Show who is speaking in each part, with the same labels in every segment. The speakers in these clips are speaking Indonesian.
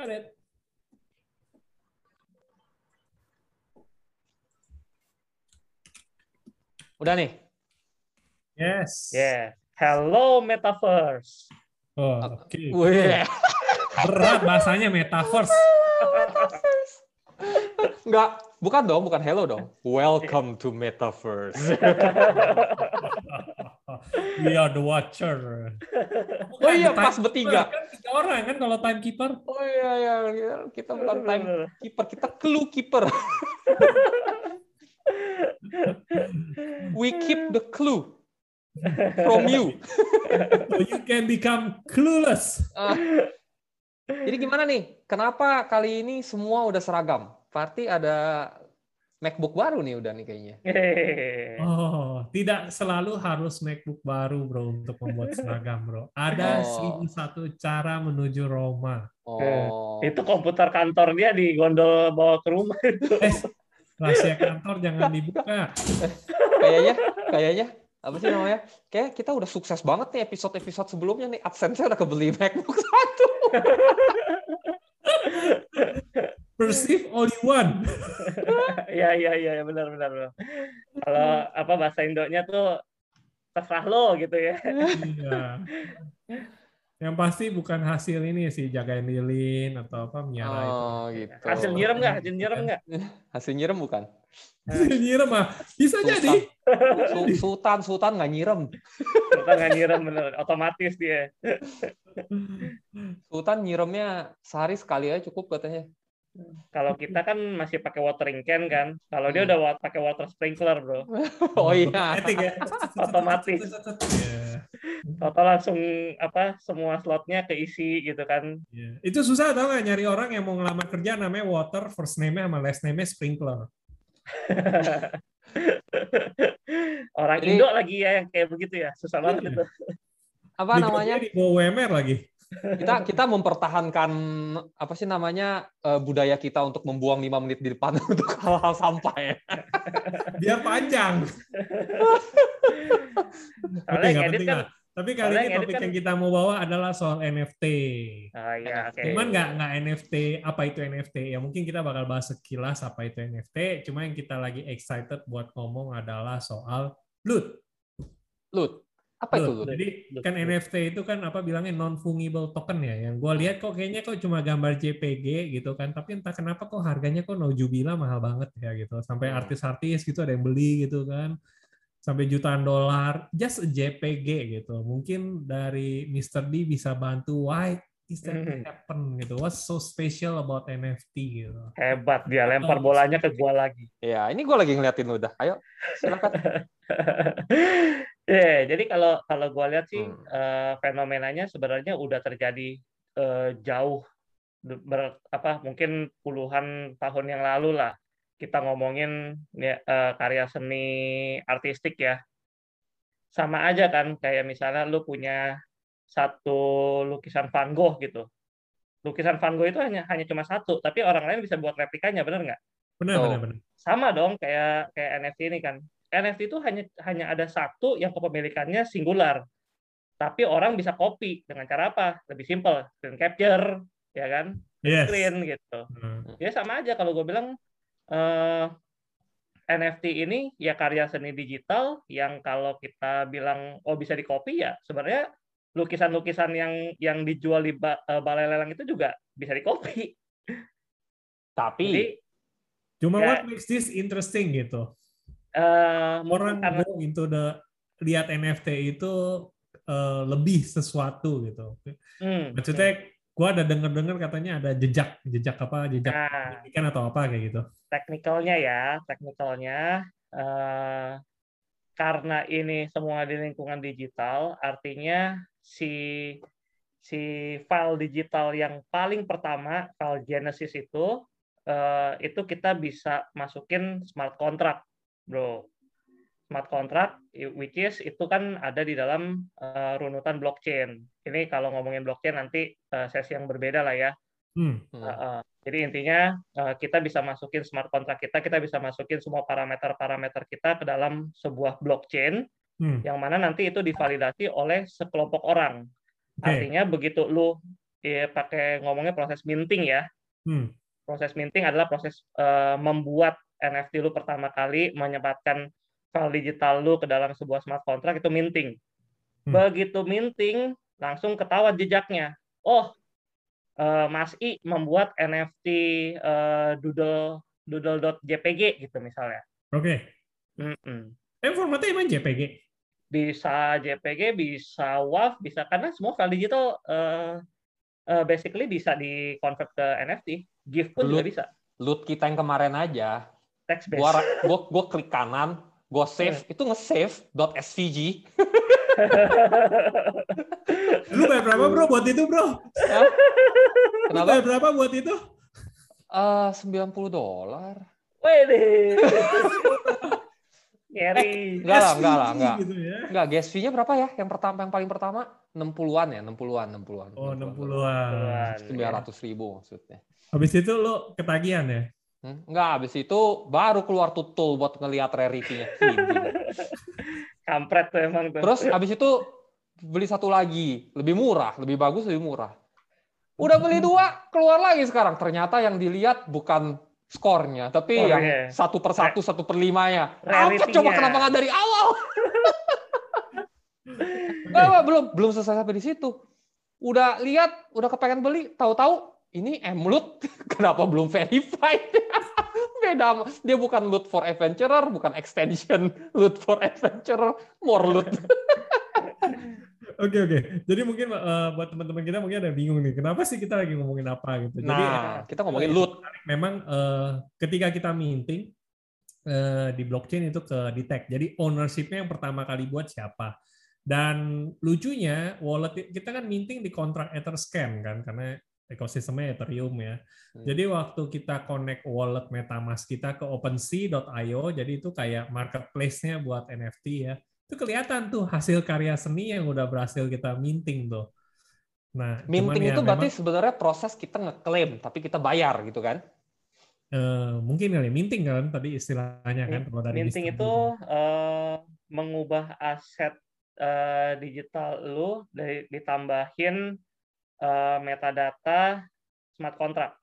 Speaker 1: Got it.
Speaker 2: Udah nih.
Speaker 1: Yes.
Speaker 3: Yeah. Hello Metaverse.
Speaker 1: Oh, oke.
Speaker 2: Wih.
Speaker 1: Berat bahasanya metaverse.
Speaker 2: Enggak, bukan dong, bukan hello dong. Welcome to Metaverse.
Speaker 1: We are the watcher.
Speaker 2: Oh iya,
Speaker 1: Bukan,
Speaker 2: pas bertiga.
Speaker 1: Kan tiga orang kan kalau timekeeper.
Speaker 2: Oh iya, iya, iya. kita bukan time keeper, kita clue keeper. We keep the clue from you.
Speaker 1: So you can become clueless.
Speaker 2: Ah. jadi gimana nih? Kenapa kali ini semua udah seragam? Berarti ada MacBook baru nih udah nih kayaknya.
Speaker 1: Oh, tidak selalu harus MacBook baru, bro, untuk membuat seragam, bro. Ada
Speaker 2: Oh.
Speaker 1: seribu satu cara menuju Roma.
Speaker 2: Oh.
Speaker 3: Itu komputer kantor dia di gondol bawa ke rumah itu.
Speaker 1: Eh, rahasia kantor jangan dibuka.
Speaker 2: kayaknya kayaknya apa sih namanya? Kayak kita udah sukses banget nih episode-episode sebelumnya nih. AdSense-nya udah kebeli MacBook satu.
Speaker 1: Perceive all you want.
Speaker 3: Iya iya iya benar benar. benar. Kalau apa bahasa Indonya tuh terserah lo gitu ya.
Speaker 1: Iya. Yang pasti bukan hasil ini sih jagain lilin atau apa miara itu.
Speaker 2: Oh, gitu.
Speaker 3: Hasil nyirem nggak? Hasil nyirem nggak?
Speaker 2: Hasil nyirem bukan?
Speaker 1: Nyirem mah bisa
Speaker 2: Sultan.
Speaker 1: jadi.
Speaker 2: Su- Sultan, Sultan nggak nyirem.
Speaker 3: Kita nggak nyirem bener, otomatis dia.
Speaker 2: Sultan nyiremnya sehari sekali aja cukup katanya.
Speaker 3: Kalau kita kan masih pakai watering can kan. Kalau dia
Speaker 2: Hmm.
Speaker 3: udah pakai water sprinkler bro.
Speaker 2: Oh iya.
Speaker 1: Ya.
Speaker 3: Otomatis.
Speaker 1: Iya.
Speaker 3: Atau langsung apa semua slotnya keisi gitu kan.
Speaker 1: Iya. Itu susah tau nggak nyari orang yang mau ngelamar kerja namanya water first name-nya sama last name-nya sprinkler.
Speaker 3: Orang
Speaker 2: Jadi-
Speaker 3: Indo lagi ya yang kayak begitu ya. Susah banget
Speaker 1: Iya.
Speaker 3: itu.
Speaker 2: Apa
Speaker 1: Di
Speaker 2: namanya?
Speaker 1: di bawah WMR lagi.
Speaker 2: Kita kita mempertahankan apa sih namanya eh, budaya kita untuk membuang lima menit di depan untuk hal-hal sampah ya.
Speaker 1: Biar panjang.
Speaker 3: Soalnya yang
Speaker 1: nggak
Speaker 3: edit
Speaker 1: penting
Speaker 3: kan.
Speaker 1: lah. Tapi kali
Speaker 3: soalnya
Speaker 1: ini topik
Speaker 3: kan-
Speaker 1: yang kita mau bawa adalah soal NFT.
Speaker 3: Oh iya.
Speaker 1: Cuman nggak nggak NFT apa itu NFT ya mungkin kita bakal bahas sekilas apa itu NFT. Cuma yang kita lagi excited buat ngomong adalah soal loot.
Speaker 2: Lut. Apa itu
Speaker 1: Loot.
Speaker 2: Lut?
Speaker 1: Jadi kan NFT itu kan apa bilangnya non fungible token ya. Yang gue lihat kok kayaknya kok cuma gambar JPG gitu kan. Tapi entah kenapa kok harganya kok naujubila mahal banget ya gitu. Sampai
Speaker 2: Hmm.
Speaker 1: artis-artis gitu ada yang beli gitu kan. Sampai jutaan dolar just a JPG gitu. Mungkin dari Mr. D bisa bantu why is that
Speaker 3: Hmm.
Speaker 1: happen gitu. What's so special about NFT gitu.
Speaker 3: Hebat dia lempar bolanya ke gua lagi.
Speaker 2: Ya, ini gue lagi ngeliatin lu dah. Ayo, silakan.
Speaker 3: Ya, jadi kalau kalau gua lihat sih
Speaker 2: Hmm.
Speaker 3: eh, fenomenanya sebenarnya udah terjadi eh, jauh ber, apa mungkin puluhan tahun yang lalu lah kita ngomongin ya, eh, karya seni artistik ya sama aja kan kayak misalnya lu punya satu lukisan Van Gogh gitu lukisan Van Gogh itu hanya hanya cuma satu tapi orang lain bisa buat replikanya bener nggak
Speaker 1: Benar,
Speaker 2: Oh.
Speaker 1: benar, benar.
Speaker 3: sama dong kayak kayak NFT ini kan. NFT itu hanya hanya ada satu yang kepemilikannya singular. Tapi orang bisa copy dengan cara apa? Lebih simpel, screen capture, ya kan?
Speaker 1: Yes.
Speaker 3: Screen gitu.
Speaker 1: Hmm.
Speaker 3: Ya sama aja kalau gue bilang eh, NFT ini ya karya seni digital yang kalau kita bilang oh bisa di copy ya sebenarnya lukisan-lukisan yang yang dijual di ba- eh, balai lelang itu juga bisa di copy.
Speaker 2: Tapi
Speaker 3: Jadi
Speaker 1: Cuma
Speaker 3: Ya.
Speaker 1: what makes this interesting gitu.
Speaker 3: eh,
Speaker 1: Orang
Speaker 3: karena
Speaker 1: go into the lihat NFT itu eh, lebih sesuatu gitu.
Speaker 3: hmm,
Speaker 1: Maksudnya gua ada denger-dengar katanya ada jejak, jejak apa, jejak
Speaker 3: nah,
Speaker 1: pendidikan atau apa kayak gitu.
Speaker 3: teknikalnya ya, teknikalnya eh, karena ini semua di lingkungan digital, artinya si si file digital yang paling pertama, file Genesis itu eh, itu kita bisa masukin smart contract, bro. Smart contract, which is itu kan ada di dalam eh, runutan blockchain. Ini kalau ngomongin blockchain nanti eh, sesi yang berbeda lah ya.
Speaker 1: Hmm.
Speaker 2: hmm,
Speaker 3: Heeh. Jadi intinya eh, kita bisa masukin smart contract kita, kita bisa masukin semua parameter-parameter kita ke dalam sebuah blockchain
Speaker 1: Hmm.
Speaker 3: yang mana nanti itu divalidasi oleh sekelompok orang.
Speaker 1: Oke.
Speaker 3: Artinya begitu lu ya pakai ngomongnya proses minting ya.
Speaker 1: Hmm.
Speaker 3: Proses minting adalah proses eh, membuat NFT lu pertama kali menyebatkan file digital lu ke dalam sebuah smart contract itu minting.
Speaker 1: Hmm.
Speaker 3: Begitu minting langsung ketahuan jejaknya. Oh, eh, Mas I membuat NFT eh, doodle doodle.jpg gitu misalnya.
Speaker 1: Oke.
Speaker 3: Mm-mm.
Speaker 1: Eh, formatnya emang JPG.
Speaker 3: Bisa JPG, bisa WAV, bisa karena semua file digital eh, eh, basically bisa di convert ke NFT. GIF pun juga
Speaker 2: Lu-
Speaker 3: bisa.
Speaker 2: Loot kita yang kemarin aja.
Speaker 3: Text based.
Speaker 2: Gua, gua, gua klik kanan, gua save, itu nge-save .svg.
Speaker 1: Lu bayar berapa bro buat itu bro?
Speaker 2: Hah?
Speaker 1: Lu
Speaker 2: Kenapa?
Speaker 1: bayar berapa buat itu?
Speaker 2: Eh 90 dolar.
Speaker 3: Wede. Ngeri.
Speaker 2: Enggak lah, enggak lah, enggak.
Speaker 1: Gitu ya.
Speaker 2: Enggak, gas fee-nya berapa ya? Yang pertama yang paling pertama 60-an ya, 60-an, 60-an.
Speaker 1: Oh 60-an.
Speaker 3: Tuhan, ya.
Speaker 2: 900 ribu maksudnya.
Speaker 1: Habis itu lu ketagihan ya?
Speaker 2: Hmm? Enggak, habis itu baru keluar tutul buat ngelihat rarity-nya.
Speaker 3: Kampret tuh emang tuh.
Speaker 2: Terus habis itu beli satu lagi, lebih murah, lebih bagus, lebih murah. Udah beli dua, keluar lagi sekarang. Ternyata yang dilihat bukan skornya, tapi
Speaker 3: Oh,
Speaker 2: yang
Speaker 3: iya.
Speaker 2: satu per satu, satu per limanya. Apa coba kenapa nggak dari awal? Pak, belum belum selesai sampai di situ. Udah lihat, udah kepengen beli, tahu-tahu ini emlut, kenapa belum verified? Sama- dia bukan loot for adventurer, bukan extension loot for adventurer, more loot.
Speaker 1: Oke oke. Jadi mungkin eh, buat teman-teman kita mungkin ada yang bingung nih. Kenapa sih kita lagi ngomongin apa gitu? Jadi
Speaker 2: Nah, kita ngomongin loot.
Speaker 1: memang eh, ketika kita minting eh, di blockchain itu ke detect. Jadi ownership-nya yang pertama kali buat siapa? Dan lucunya wallet kita kan minting di kontrak Etherscan kan karena ekosistemnya Ethereum ya.
Speaker 2: Hmm.
Speaker 1: Jadi waktu kita connect wallet MetaMask kita ke OpenSea.io, jadi itu kayak marketplace-nya buat NFT ya. Itu kelihatan tuh hasil karya seni yang udah berhasil kita minting tuh. Nah,
Speaker 2: Minting
Speaker 1: ya
Speaker 2: itu berarti
Speaker 1: memang,
Speaker 2: sebenarnya proses kita ngeklaim, tapi kita bayar gitu kan?
Speaker 1: eh, mungkin kali minting kan tadi istilahnya kan kalau dari
Speaker 3: Minting itu eh, mengubah aset eh, digital lu dari ditambahin eh, metadata smart contract.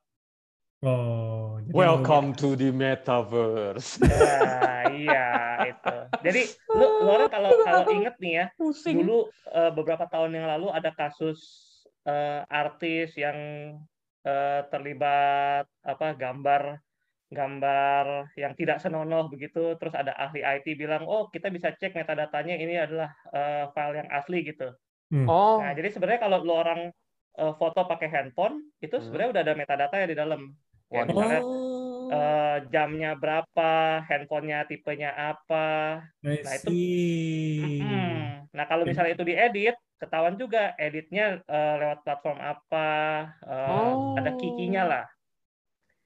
Speaker 1: Oh, jadi
Speaker 2: Welcome to the metaverse.
Speaker 3: Nah, iya itu. Jadi lu, lu orang kalau kalau inget nih ya,
Speaker 2: Pusing.
Speaker 3: dulu eh, beberapa tahun yang lalu ada kasus eh, artis yang eh, terlibat apa gambar gambar yang tidak senonoh begitu terus ada ahli IT bilang oh kita bisa cek metadatanya ini adalah eh, file yang asli gitu
Speaker 2: Oh,
Speaker 3: nah jadi sebenarnya kalau lu orang eh, foto pakai handphone itu
Speaker 2: Hmm.
Speaker 3: sebenarnya udah ada metadata ya di dalam ya, misalnya
Speaker 1: Oh,
Speaker 3: eh, jamnya berapa handphonenya tipenya apa
Speaker 1: I
Speaker 3: nah, itu-. Mm-mm. Nah, kalau misalnya itu diedit, ketahuan juga editnya eh, lewat platform apa, eh,
Speaker 2: Oh.
Speaker 3: ada kikinya lah.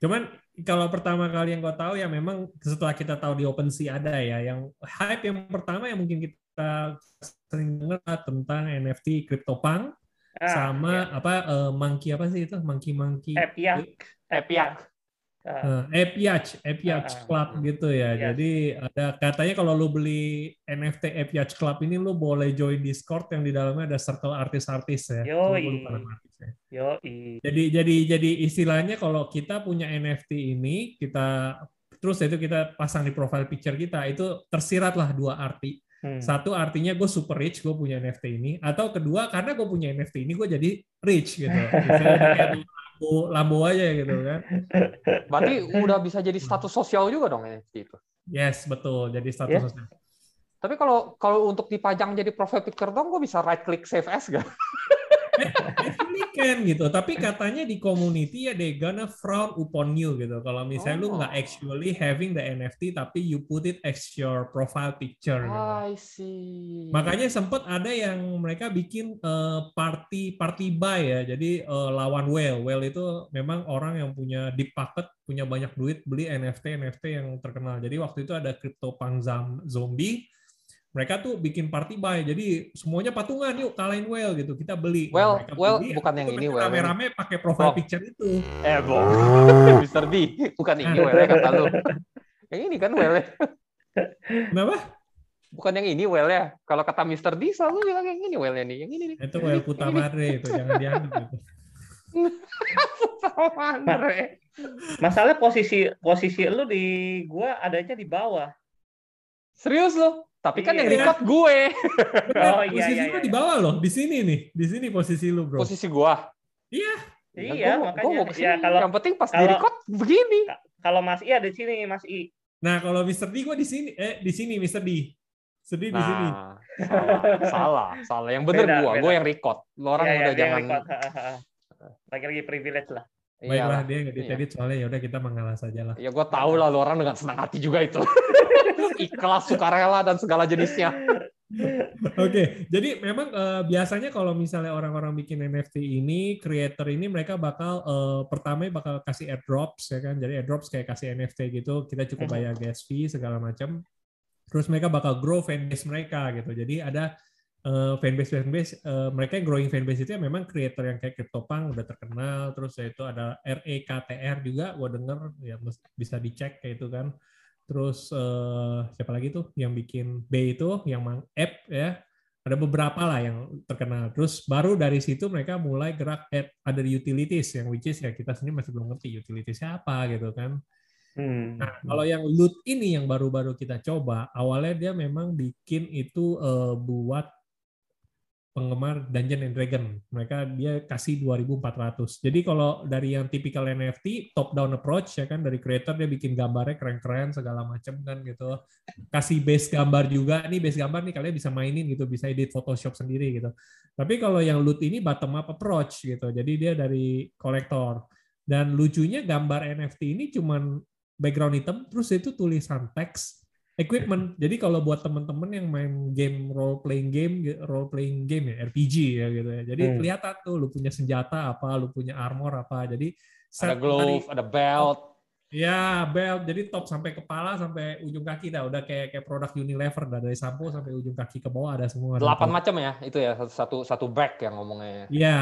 Speaker 1: Cuman kalau pertama kali yang gue tahu ya memang setelah kita tahu di OpenSea ada ya yang hype yang pertama yang mungkin kita sering dengar tentang NFT CryptoPunk
Speaker 3: Ah,
Speaker 1: sama
Speaker 3: ya.
Speaker 1: apa eh, monkey apa sih itu monkey monkey
Speaker 3: Epiak.
Speaker 2: Epiak.
Speaker 1: Eh, Epiach, Epiach
Speaker 3: Ah,
Speaker 1: Club gitu ya.
Speaker 3: Yes.
Speaker 1: Jadi ada katanya kalau lu beli NFT Epiach Club ini lu boleh join Discord yang di dalamnya ada circle artis-artis ya.
Speaker 3: Yoi. Yoi.
Speaker 1: Jadi jadi jadi istilahnya kalau kita punya NFT ini kita terus itu kita pasang di profile picture kita itu tersirat lah dua arti.
Speaker 3: Hmm.
Speaker 1: Satu artinya gue super rich, gue punya NFT ini. Atau kedua karena gue punya NFT ini gue jadi rich gitu. Misalnya lambo, lambo aja gitu kan.
Speaker 2: Berarti udah bisa jadi status sosial juga dong NFT itu.
Speaker 1: Yes betul. Jadi status
Speaker 3: Ya.
Speaker 1: sosial.
Speaker 2: Tapi kalau kalau untuk dipajang jadi profile picture dong, gue bisa right click save as gak?
Speaker 1: Can gitu, tapi katanya di community ya they gonna frown upon you gitu. Kalau misalnya lu
Speaker 2: Oh.
Speaker 1: nggak actually having the NFT tapi you put it as your profile picture. gitu.
Speaker 2: I see.
Speaker 1: Makanya sempat ada yang mereka bikin eh, party party buy ya. Jadi eh, lawan whale. Whale itu memang orang yang punya deep pocket, punya banyak duit beli NFT NFT yang terkenal. Jadi waktu itu ada CryptoPunk Zam- Zombie. Mereka tuh bikin party buy. Jadi semuanya patungan yuk kalahin whale gitu. Kita beli. Nah,
Speaker 2: Well,
Speaker 1: mereka
Speaker 2: well,
Speaker 1: beli,
Speaker 2: bukan yang ini, well,
Speaker 1: Rame-rame pakai profile
Speaker 2: Oh.
Speaker 1: picture itu.
Speaker 2: Eh, boh. Mr. D. Bukan ini well kata lu. Yang ini kan well
Speaker 1: Kenapa?
Speaker 2: Bukan yang ini well ya. Kalau kata Mr. D selalu bilang yang ini well nih. Yang ini nih.
Speaker 1: Itu whale putamare itu jangan dianggap gitu.
Speaker 3: Masalah posisi posisi lu di gua adanya di bawah.
Speaker 2: Serius lo? Tapi kan yang
Speaker 3: Iya.
Speaker 2: record gue.
Speaker 3: Oh, iya,
Speaker 1: posisi
Speaker 3: iya,
Speaker 1: lu
Speaker 3: iya.
Speaker 1: di bawah loh, di sini nih, di sini posisi lu bro.
Speaker 2: Posisi gua.
Speaker 1: Iya,
Speaker 2: Ya,
Speaker 3: Iya,
Speaker 2: gua
Speaker 3: makanya
Speaker 2: gua mau ke sini.
Speaker 3: ya kalau
Speaker 2: yang penting pas di
Speaker 3: kalau-
Speaker 2: record begini.
Speaker 3: kalau Mas I ada di sini Mas I.
Speaker 1: Nah kalau Mr. D gue di sini, eh di sini Mr. D, sedih di sini.
Speaker 2: Nah, salah, salah, salah. Yang bener
Speaker 3: Beda,
Speaker 2: gua,
Speaker 3: beda.
Speaker 2: gua yang record. Lo orang
Speaker 3: Iya, iya,
Speaker 2: udah
Speaker 3: dia
Speaker 2: jangan.
Speaker 3: Lagi-lagi privilege lah.
Speaker 1: Baiklah
Speaker 2: Iyalah.
Speaker 1: dia nggak
Speaker 2: Iya.
Speaker 1: diedit soalnya ya udah kita mengalah saja lah.
Speaker 2: Ya gue tahu lah lo orang dengan senang hati juga itu. Ikhlas, sukarela dan segala jenisnya.
Speaker 1: Oke, jadi memang eh, biasanya kalau misalnya orang-orang bikin NFT ini, creator ini mereka bakal eh, pertama bakal kasih airdrops ya kan. Jadi airdrops kayak kasih NFT gitu, kita cukup
Speaker 3: Mhm.
Speaker 1: bayar gas fee segala macam. Terus mereka bakal grow fanbase mereka gitu. Jadi ada eh, fanbase fanbase eh, mereka yang growing fanbase itu ya memang creator yang kayak CryptoPunk udah terkenal. Terus ya itu ada REKTR juga, gue denger ya bisa dicek kayak itu kan. Terus eh, siapa lagi tuh yang bikin B itu yang mang app ya ada beberapa lah yang terkenal. Terus baru dari situ mereka mulai gerak at other utilities yang which is ya kita sendiri masih belum ngerti utilities apa gitu kan.
Speaker 3: Hmm.
Speaker 1: Nah, kalau yang loot ini yang baru-baru kita coba, awalnya dia memang bikin itu eh, buat penggemar Dungeon and Dragon. Mereka dia kasih 2.400. Jadi kalau dari yang tipikal NFT, top down approach ya kan dari creator dia bikin gambarnya keren-keren segala macam kan gitu. Kasih base gambar juga. Nih base gambar nih kalian bisa mainin gitu, bisa edit Photoshop sendiri gitu. Tapi kalau yang loot ini bottom up approach gitu. Jadi dia dari kolektor. Dan lucunya gambar NFT ini cuman background hitam terus itu tulisan teks equipment. Jadi kalau buat teman-teman yang main game role playing game role playing game ya RPG ya gitu ya. Jadi
Speaker 3: Hmm.
Speaker 1: kelihatan tuh lu punya senjata apa, lu punya armor apa. Jadi
Speaker 2: Ada
Speaker 1: set
Speaker 2: glove, ada belt.
Speaker 1: Ya, belt. Jadi top sampai kepala sampai ujung kaki dah. Udah kayak kayak produk Unilever dah dari sampo sampai ujung kaki ke bawah ada semua.
Speaker 2: Delapan macam ya, itu ya satu satu, satu bag yang ngomongnya.
Speaker 1: Ya,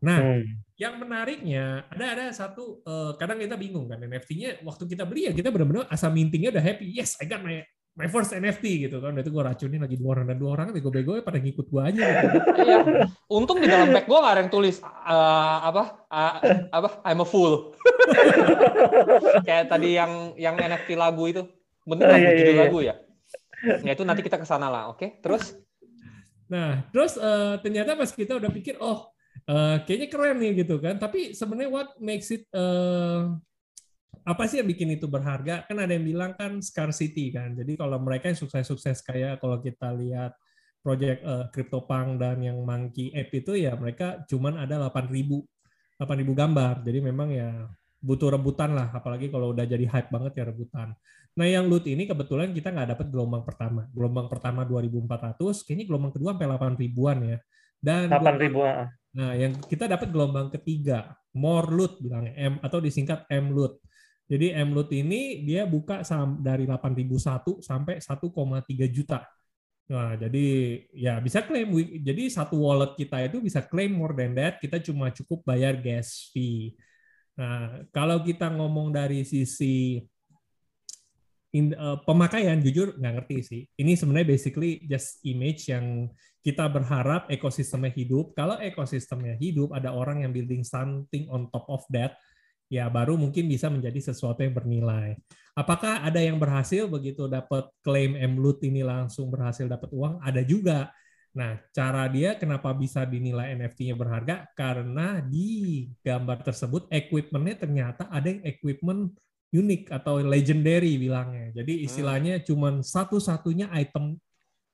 Speaker 1: nah
Speaker 3: Hmm.
Speaker 1: yang menariknya ada ada satu eh, kadang kita bingung kan NFT-nya waktu kita beli ya kita benar-benar asal mintingnya udah happy yes I got my my first NFT gitu kan itu gue racunin lagi dua orang dan dua orang bego-bego pada ngikut gue aja gitu.
Speaker 2: Iya. Untung di dalam bag gua nggak ada yang tulis eh, apa eh, apa I'm a fool. Kayak tadi yang yang NFT lagu itu. Bener
Speaker 3: Oh,
Speaker 2: lagu
Speaker 3: iya, iya,
Speaker 2: judul
Speaker 3: iya.
Speaker 2: lagu ya. Ya itu nanti kita ke sana lah, oke? Terus
Speaker 1: Nah terus eh, ternyata pas kita udah pikir oh eh, kayaknya keren nih gitu kan tapi sebenarnya what makes it eh, apa sih yang bikin itu berharga kan ada yang bilang kan scarcity kan jadi kalau mereka yang sukses-sukses kayak kalau kita lihat project eh, CryptoPunk dan yang Monkey App itu ya mereka cuman ada 8.000 8.000 gambar jadi memang ya butuh rebutan lah apalagi kalau udah jadi hype banget ya rebutan nah yang loot ini kebetulan kita nggak dapat gelombang pertama gelombang pertama 2.400 kayaknya gelombang kedua sampai 8 ribuan ya dan
Speaker 3: 8 ribu. ah.
Speaker 1: Nah, yang kita dapat gelombang ketiga, more loot bilangnya M atau disingkat M loot. Jadi M loot ini dia buka dari 8.001 sampai 1,3 juta. Nah, jadi ya bisa klaim jadi satu wallet kita itu bisa klaim more than that, kita cuma cukup bayar gas fee. Nah, kalau kita ngomong dari sisi in- eh, pemakaian jujur nggak ngerti sih. Ini sebenarnya basically just image yang kita berharap ekosistemnya hidup. Kalau ekosistemnya hidup, ada orang yang building something on top of that, ya baru mungkin bisa menjadi sesuatu yang bernilai. Apakah ada yang berhasil begitu dapat klaim M-Loot ini langsung berhasil dapat uang? Ada juga. Nah, cara dia kenapa bisa dinilai NFT-nya berharga? Karena di gambar tersebut equipment-nya ternyata ada yang equipment unik atau legendary bilangnya. Jadi istilahnya cuman satu-satunya item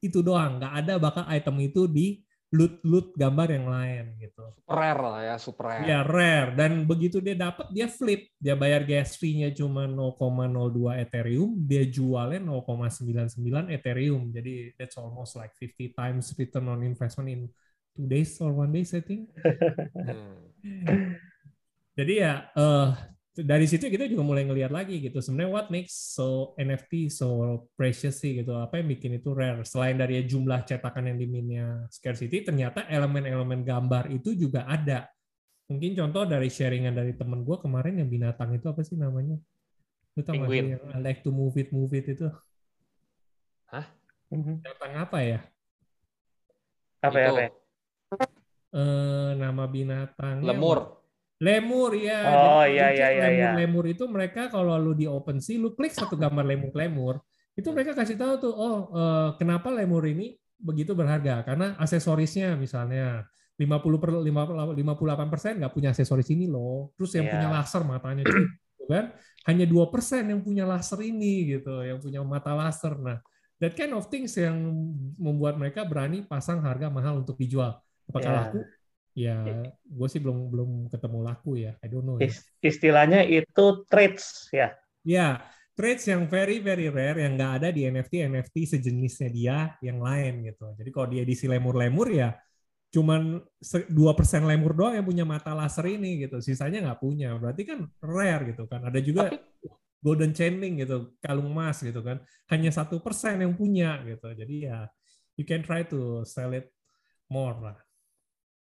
Speaker 1: itu doang, nggak ada bakal item itu di loot-loot gambar yang lain gitu.
Speaker 2: rare lah ya, super rare.
Speaker 1: Ya rare dan begitu dia dapat dia flip, dia bayar gas fee-nya cuma 0,02 Ethereum, dia jualnya 0,99 Ethereum. Jadi that's almost like 50 times return on investment in two days or one days I think.
Speaker 2: Hmm.
Speaker 1: Jadi ya eh dari situ kita juga mulai ngelihat lagi gitu. Sebenarnya what makes so NFT so precious sih gitu. Apa yang bikin itu rare? Selain dari jumlah cetakan yang diminnya scarcity, ternyata elemen-elemen gambar itu juga ada. Mungkin contoh dari sharingan dari temen gue kemarin yang binatang itu apa sih namanya? Lu tau sih
Speaker 2: Penguin.
Speaker 1: yang I like to move it, move it itu?
Speaker 3: Mhm.
Speaker 1: Binatang apa ya?
Speaker 3: Apa ya?
Speaker 2: Itu,
Speaker 3: Apa ya?
Speaker 1: Eh nama binatangnya
Speaker 2: Lemur.
Speaker 1: Lemur ya.
Speaker 3: Oh,
Speaker 1: Jadi
Speaker 3: iya, iya, iya,
Speaker 1: lemur,
Speaker 3: iya.
Speaker 1: lemur itu mereka kalau lu di OpenSea lu klik satu gambar lemur-lemur, itu mereka kasih tahu tuh oh eh, kenapa lemur ini begitu berharga karena aksesorisnya misalnya 50 per 58 persen nggak punya aksesoris ini loh. Terus yang
Speaker 3: Iya.
Speaker 1: punya laser matanya gitu kan hanya dua persen yang punya laser ini gitu, yang punya mata laser. Nah, that kind of things yang membuat mereka berani pasang harga mahal untuk dijual. Apakah
Speaker 3: Iya.
Speaker 1: laku? Ya, gue sih belum belum ketemu laku ya. I don't know. Ya.
Speaker 3: Is- Istilahnya itu trades ya.
Speaker 1: Ya, trades yang very very rare yang nggak ada di NFT NFT sejenisnya dia yang lain gitu. Jadi kalau dia edisi lemur-lemur ya cuman dua persen lemur doang yang punya mata laser ini gitu. Sisanya nggak punya. Berarti kan rare gitu kan. Ada juga
Speaker 2: Tapi
Speaker 1: golden chaining gitu, kalung emas gitu kan. Hanya satu persen yang punya gitu. Jadi ya you can try to sell it more lah.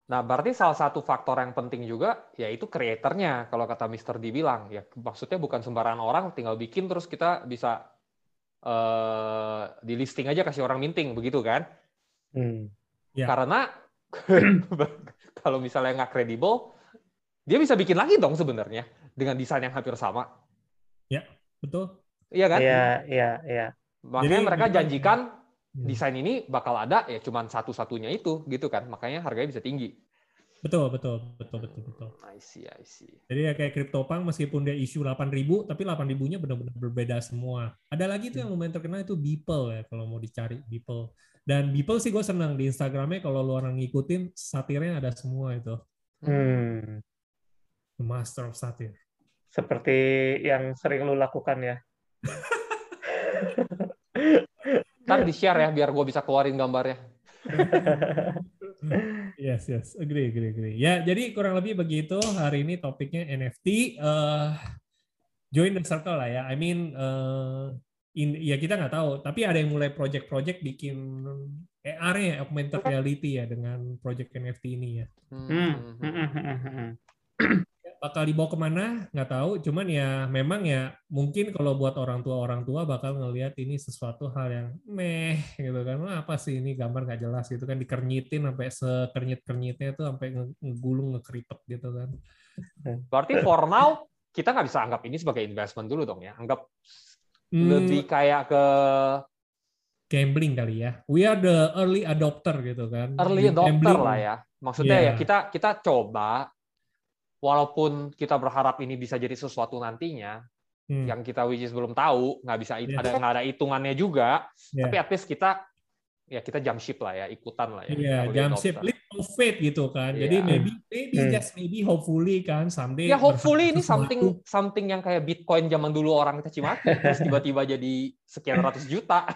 Speaker 2: Nah, berarti salah satu faktor yang penting juga yaitu creatornya. Kalau kata Mr. D bilang, ya maksudnya bukan sembarangan orang tinggal bikin terus kita bisa eh di listing aja kasih orang minting begitu kan?
Speaker 3: Hmm.
Speaker 1: Ya.
Speaker 2: Karena kalau misalnya nggak kredibel, dia bisa bikin lagi dong sebenarnya dengan desain yang hampir sama,
Speaker 1: Betul?
Speaker 2: iya kan?
Speaker 3: Iya, iya, iya.
Speaker 2: Makanya
Speaker 1: Jadi
Speaker 2: mereka janjikan. Desain ini bakal ada ya cuman satu-satunya itu gitu kan. Makanya harganya bisa tinggi.
Speaker 1: Betul, betul, betul, betul, betul.
Speaker 2: I see, I see.
Speaker 1: Jadi ya kayak CryptoPunk meskipun dia isu 8000 tapi 8000-nya benar-benar berbeda semua. Ada lagi tuh yang lumayan terkenal itu Beeple ya kalau mau dicari Beeple. Dan Beeple sih gue senang di Instagramnya kalau lu orang ngikutin satirnya ada semua itu.
Speaker 3: Hmm.
Speaker 1: The Master of Satir.
Speaker 3: Seperti yang sering lu lakukan ya.
Speaker 2: Ntar di-share ya biar gue bisa keluarin gambarnya.
Speaker 1: Yes, yes, agree, agree, agree. Ya, jadi kurang lebih begitu hari ini topiknya NFT. eh join the circle lah ya. I mean, eh, in, ya kita nggak tahu. Tapi ada yang mulai project-project bikin AR ya, augmented reality ya dengan project NFT ini ya.
Speaker 3: Hmm.
Speaker 1: Bakal dibawa ke mana nggak tahu. Cuman ya memang ya mungkin kalau buat orang tua orang tua bakal ngelihat ini sesuatu hal yang meh gitu kan. Wah, apa sih ini gambar nggak jelas gitu kan dikernitin sampai sekernyit kernyitnya tuh sampai nge- ngegulung ngekeripet gitu kan.
Speaker 2: Berarti for now kita nggak bisa anggap ini sebagai investment dulu dong ya. Anggap
Speaker 1: Hmm,
Speaker 2: lebih kayak ke
Speaker 1: gambling kali ya. We are the early adopter gitu kan.
Speaker 2: early adopter
Speaker 1: gambling.
Speaker 2: lah ya. Maksudnya
Speaker 1: Iya.
Speaker 2: ya kita kita coba walaupun kita berharap ini bisa jadi sesuatu nantinya
Speaker 1: Hmm,
Speaker 2: yang kita which is belum tahu, nggak bisa
Speaker 1: Iya.
Speaker 2: ada nggak ada hitungannya juga,
Speaker 1: Iya.
Speaker 2: tapi at least kita ya kita jump ship lah ya, ikutan lah ya.
Speaker 1: Iya,
Speaker 2: early
Speaker 1: jump ship, leap of faith gitu kan. Jadi
Speaker 2: Iya.
Speaker 1: maybe, maybe
Speaker 3: Hmm.
Speaker 1: just maybe hopefully kan someday.
Speaker 2: Ya hopefully
Speaker 1: berharap
Speaker 2: ini
Speaker 1: sesuatu.
Speaker 2: something something yang kayak Bitcoin zaman dulu orang caci maki terus tiba-tiba jadi sekian ratus juta.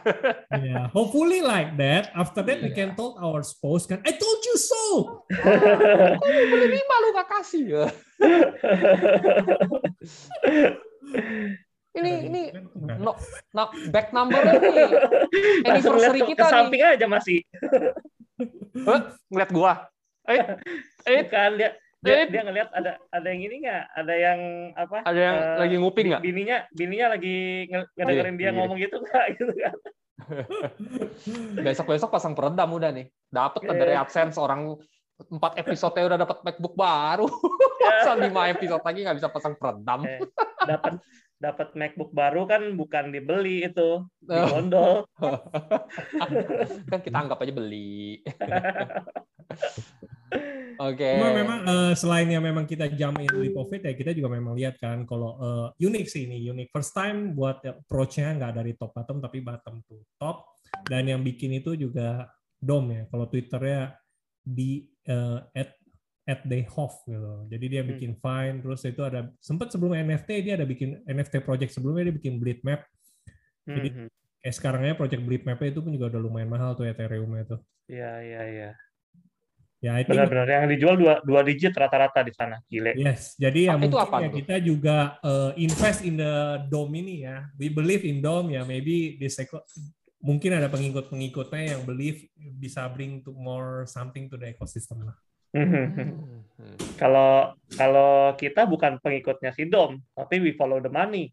Speaker 1: Yeah, hopefully like that. After that we can
Speaker 2: Iya.
Speaker 1: talk our spouse kan. I told you so.
Speaker 2: Kok lu beli lima lu gak kasih ya? ini ini no, no, back number nih
Speaker 3: Langsung
Speaker 2: anniversary
Speaker 3: ke,
Speaker 2: kita
Speaker 3: ke
Speaker 2: nih.
Speaker 3: samping aja masih.
Speaker 2: Hah? ngeliat gua. Eh, eh,
Speaker 3: Kan dia dia,
Speaker 2: Eh.
Speaker 3: dia ngelihat ada ada yang ini nggak? Ada yang apa?
Speaker 2: ada yang
Speaker 3: eh,
Speaker 2: lagi nguping nggak?
Speaker 3: Bininya bininya lagi nge- ngedengerin dia
Speaker 2: Iya.
Speaker 3: ngomong gitu nggak gitu kan?
Speaker 2: Besok-besok pasang peredam udah nih. Dapat
Speaker 3: Iya.
Speaker 2: dari AdSense orang empat episode udah dapat MacBook baru. Masa lima episode lagi nggak bisa pasang peredam?
Speaker 3: Eh, dapat dapat MacBook baru kan bukan dibeli itu,
Speaker 2: Oh.
Speaker 3: digondol.
Speaker 2: kan kita anggap aja beli. Oke.
Speaker 1: Cuma memang eh, selain yang memang kita jamain leap of faith ya kita juga memang lihat kan kalau eh, unik sih ini unik first time buat approach-nya nggak dari top bottom tapi bottom to top dan yang bikin itu juga dom ya kalau twitternya di eh, at at Dayhoff gitu jadi dia
Speaker 3: Hmm.
Speaker 1: bikin fine terus itu ada sempat sebelum NFT dia ada bikin NFT project sebelumnya dia bikin bleed map Jadi-
Speaker 3: Mhm.
Speaker 1: kayak sekarangnya project bleed map itu pun juga udah lumayan mahal tuh Ethereum itu
Speaker 3: Iya iya iya.
Speaker 1: ya I think
Speaker 3: Benar-benar yang dijual dua dua digit rata-rata di sana, gile.
Speaker 1: Yes, jadi ya
Speaker 2: itu
Speaker 1: mungkin
Speaker 2: apa
Speaker 1: ya kita juga uh, invest in the dome ini ya. We believe in dome ya. Maybe this mungkin ada pengikut-pengikutnya yang believe bisa bring to more something to the ecosystem lah.
Speaker 3: Mhm.
Speaker 2: Hmm.
Speaker 3: Kalau kalau kita bukan pengikutnya si Dom, tapi we follow the money.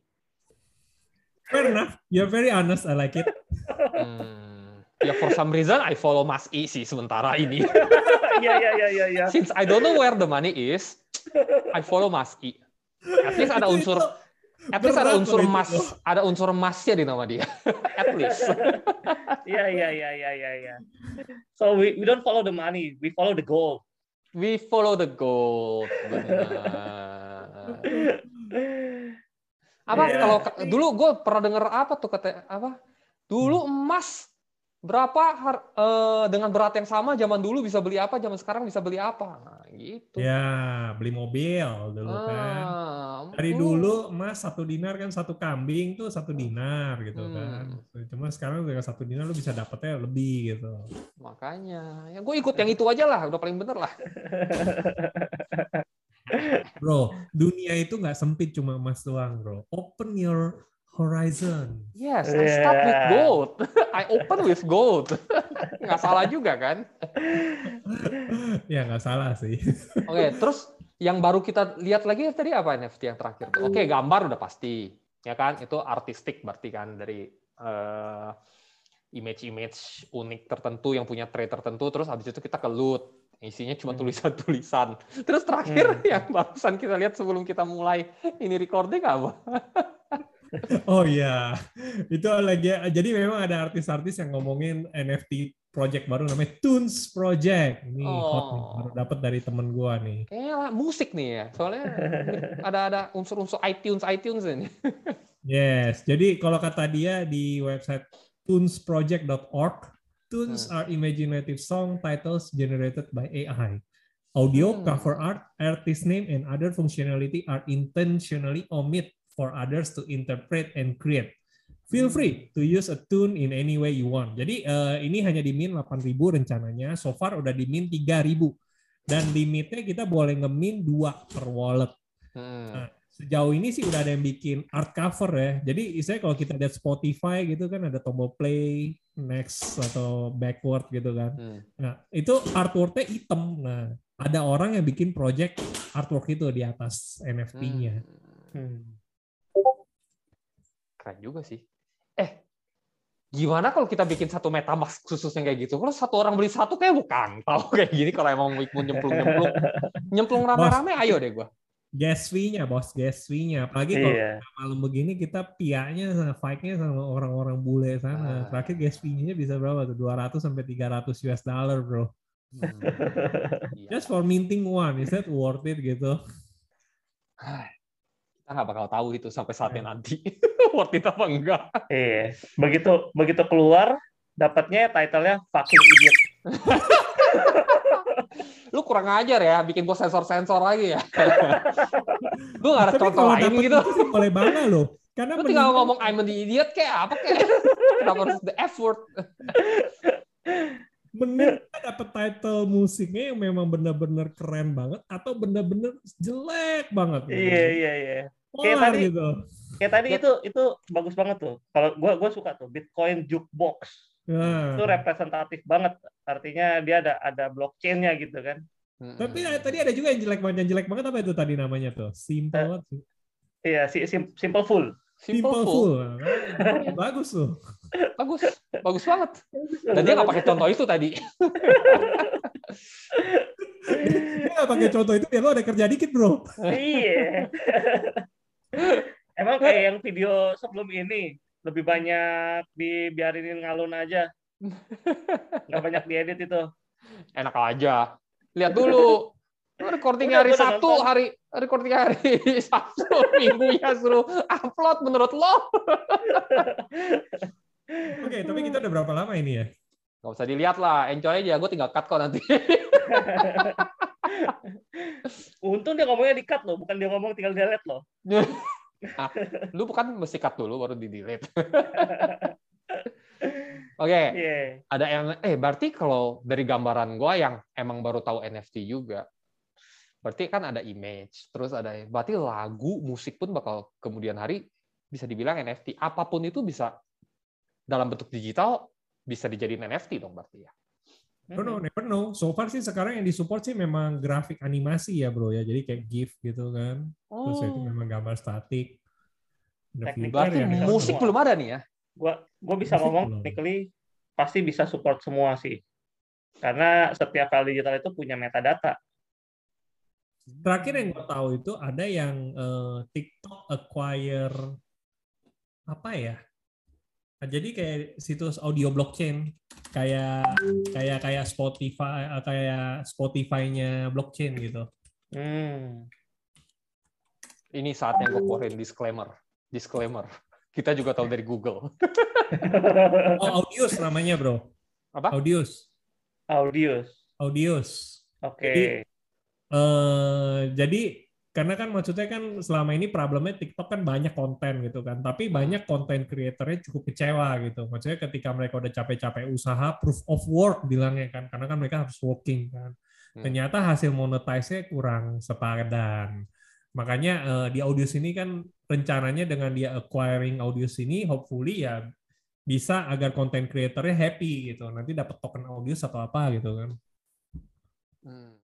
Speaker 1: Fair enough. You're very honest. I like it.
Speaker 2: Hmm. Ya for some reason I follow Mas I sih sementara ini.
Speaker 3: Iya iya iya iya iya.
Speaker 2: Since I don't know where the money is, I follow Mas I. At least ada unsur at least ada unsur mas, ada unsur masnya di nama dia. at least.
Speaker 3: Iya iya iya iya iya. iya. So we we don't follow the money, we follow the goal.
Speaker 2: We follow the gold. Benar. Apa
Speaker 3: Iya.
Speaker 2: kalau dulu gue pernah denger apa tuh kata apa? Dulu emas berapa har- eh, dengan berat yang sama zaman dulu bisa beli apa, zaman sekarang bisa beli apa. Gitu.
Speaker 1: Ya, beli mobil dulu kan.
Speaker 2: Ah,
Speaker 1: Dari
Speaker 2: hmm.
Speaker 1: dulu emas satu dinar kan satu kambing tuh satu dinar gitu kan.
Speaker 2: Hmm.
Speaker 1: Cuma sekarang dengan satu dinar lu bisa dapetnya lebih gitu.
Speaker 2: Makanya, ya gue ikut yang itu aja lah, udah paling bener lah.
Speaker 1: Bro, dunia itu nggak sempit cuma emas doang, bro. Open your horizon.
Speaker 2: Yes, I start with
Speaker 3: Yeah.
Speaker 2: gold. I open with gold. Nggak salah juga kan?
Speaker 1: ya nggak salah sih.
Speaker 2: Oke, terus yang baru kita lihat lagi tadi apa NFT yang terakhir? Oke, gambar udah pasti, ya kan? Itu artistik berarti kan dari eh, image-image unik tertentu yang punya trait tertentu. Terus habis itu kita ke loot, isinya cuma
Speaker 3: Hmm.
Speaker 2: tulisan-tulisan. Terus terakhir
Speaker 3: Hmm.
Speaker 2: yang barusan kita lihat sebelum kita mulai ini recording apa?
Speaker 1: Oh iya, itu lagi. Jadi memang ada artis-artis yang ngomongin NFT project baru namanya Tunes Project. Ini hot nih,
Speaker 2: Oh.
Speaker 1: baru dapat dari temen gua nih.
Speaker 2: Kayaknya musik nih ya, soalnya ada ada unsur-unsur iTunes iTunes ini.
Speaker 1: Yes, jadi kalau kata dia di website tunesproject.org, tunes
Speaker 2: Hmm.
Speaker 1: are imaginative song titles generated by AI. Audio,
Speaker 2: Hmm.
Speaker 1: cover art, artist name, and other functionality are intentionally omit for others to interpret and create. Feel
Speaker 2: Hmm.
Speaker 1: free to use a tune in any way you want. Jadi eh, ini hanya di min 8.000 rencananya. So far udah di min 3.000. Dan limitnya kita boleh nge-min 2 per wallet.
Speaker 2: Hmm.
Speaker 1: Sejauh ini sih udah ada yang bikin art cover ya. Jadi istilahnya kalau kita lihat Spotify gitu kan ada tombol play, next atau backward gitu kan.
Speaker 2: Hmm.
Speaker 1: Nah, itu artworknya hitam. Nah, ada orang yang bikin project artwork itu di atas NFT-nya.
Speaker 3: Hmm.
Speaker 2: Keren juga sih. Eh, gimana kalau kita bikin satu metamask khusus yang kayak gitu? Kalau satu orang beli satu kayak bukan. Tahu kayak gini kalau emang mau nyemplung-nyemplung. Nyemplung rame-rame, ayo deh gua.
Speaker 1: Gas fee-nya, bos, gas fee-nya. Apalagi kalau
Speaker 3: Iya.
Speaker 1: malam begini kita pianya sama fight-nya sama orang-orang bule
Speaker 2: Ah.
Speaker 1: sana. Terakhir gas fee-nya bisa berapa tuh? 200 sampai 300 US dollar, bro.
Speaker 2: Hmm. Iya.
Speaker 1: Just for minting one, is that worth it gitu?
Speaker 2: Kita nggak bakal tahu itu sampai saatnya nanti. Worth it apa enggak?
Speaker 3: Iya. Begitu begitu keluar dapatnya title-nya fucking idiot.
Speaker 2: Lu kurang ajar ya, bikin gua sensor-sensor lagi ya. Lu nggak ada
Speaker 1: Tapi
Speaker 2: contoh lain gitu.
Speaker 1: boleh bangga loh. Karena
Speaker 2: Lu tinggal ngomong I'm an idiot kayak apa kayak. Kenapa harus the F word?
Speaker 1: Bener kita dapet title musiknya yang memang benar-benar keren banget atau benar-benar jelek banget. gitu.
Speaker 3: Iya iya iya. Kayak tadi-
Speaker 1: gitu.
Speaker 3: Kayak tadi itu itu bagus banget tuh. Kalau gua gua suka tuh Bitcoin jukebox.
Speaker 1: Nah,
Speaker 3: Itu representatif banget. Artinya dia ada ada blockchain-nya gitu kan.
Speaker 1: tapi ya, tadi ada juga yang jelek banget. Yang jelek banget apa itu tadi namanya tuh? Simple banget sih.
Speaker 3: Iya, si sim- simple full.
Speaker 2: Simple, full.
Speaker 1: full. Bagus tuh.
Speaker 2: Bagus, bagus banget. Dan dia nggak pakai contoh itu tadi.
Speaker 1: Dia nggak pakai contoh itu biar lo ada kerja dikit bro.
Speaker 3: Iya. Emang kayak yang video sebelum ini lebih banyak dibiarinin ngalun aja. Nggak banyak diedit itu.
Speaker 2: Enak aja. Lihat dulu. Lu Recording
Speaker 3: Udah,
Speaker 2: hari
Speaker 3: udah
Speaker 2: Sabtu,
Speaker 3: nonton.
Speaker 2: hari recording hari Sabtu, minggunya suruh upload menurut lo.
Speaker 1: Oke, tapi kita udah berapa lama ini ya?
Speaker 2: Gak usah dilihat lah, enjoy aja. Gue tinggal cut kok nanti.
Speaker 3: Untung dia ngomongnya di cut loh, bukan dia ngomong tinggal delete loh.
Speaker 2: Lu bukan mesti cut dulu baru di delete. Oke,
Speaker 3: Iya.
Speaker 2: ada yang eh berarti kalau dari gambaran gua yang emang baru tahu NFT juga. Berarti kan ada image, terus ada berarti lagu, musik pun bakal kemudian hari bisa dibilang NFT. Apa pun itu bisa dalam bentuk digital bisa dijadiin NFT dong berarti ya.
Speaker 1: Never know, never know. So far sih sekarang yang disupport sih memang grafik animasi ya bro ya. Jadi kayak GIF gitu kan. Terus itu
Speaker 2: Oh,
Speaker 1: memang gambar statik.
Speaker 2: Berarti
Speaker 1: ya
Speaker 2: musik
Speaker 3: semua.
Speaker 2: belum ada nih ya.
Speaker 3: Gua gua bisa
Speaker 1: Musik
Speaker 3: ngomong technically pasti bisa support semua sih. Karena setiap file digital itu punya metadata.
Speaker 1: Terakhir yang gue tahu itu ada yang eh, TikTok acquire apa ya? Nah, jadi kayak situs audio blockchain kayak kayak kayak Spotify eh, kayak Spotify-nya blockchain gitu.
Speaker 3: Hmm.
Speaker 2: Ini saatnya gue keluarin disclaimer. Disclaimer. Kita juga tahu dari Google.
Speaker 1: Oh, Audius namanya, Bro.
Speaker 2: Apa?
Speaker 1: Audius.
Speaker 3: Audius.
Speaker 1: Audius.
Speaker 3: Oke.
Speaker 1: Jadi, eh jadi karena kan maksudnya kan selama ini problemnya TikTok kan banyak konten gitu kan, tapi banyak konten creatornya cukup kecewa gitu. Maksudnya ketika mereka udah capek-capek usaha, proof of work bilangnya kan, karena kan mereka harus working kan.
Speaker 2: Hmm.
Speaker 1: Ternyata hasil monetize-nya kurang sepadan. Makanya eh, di Audius ini kan rencananya dengan dia acquiring Audius ini, hopefully ya bisa agar konten creatornya happy gitu. Nanti dapat token Audius atau apa gitu kan
Speaker 2: Hmm.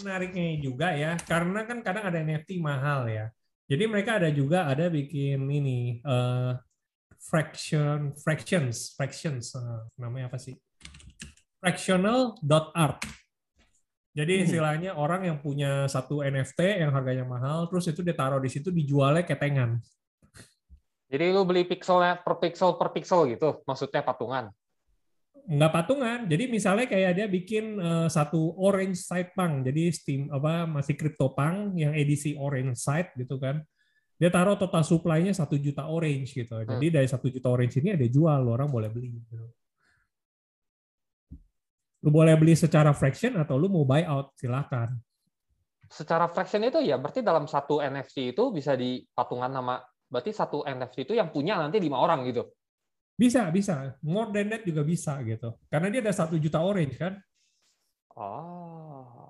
Speaker 1: Menariknya juga ya karena kan kadang ada NFT mahal ya. Jadi mereka ada juga ada bikin ini eh, fraction fractions fractions eh, namanya apa sih? Fractional art. Jadi istilahnya orang yang punya satu NFT yang harganya mahal terus itu ditaruh di situ dijualnya ketengan.
Speaker 2: Jadi lu beli pixelnya per pixel per pixel gitu, maksudnya patungan.
Speaker 1: Nggak patungan. Jadi misalnya kayak dia bikin eh, satu orange side punk, jadi Steam apa masih CryptoPunk yang edisi orange side gitu kan. Dia taruh total supply-nya satu juta orange gitu. Jadi dari satu juta orange ini ada jual, lu orang boleh beli. Gitu. Lu boleh beli secara fraction atau lu mau buy out, silakan.
Speaker 2: Secara fraction itu ya berarti dalam satu NFT itu bisa dipatungan nama berarti satu NFT itu yang punya nanti lima orang gitu.
Speaker 1: Bisa, bisa. More than that juga bisa gitu. Karena dia ada satu juta orange kan.
Speaker 2: Oh.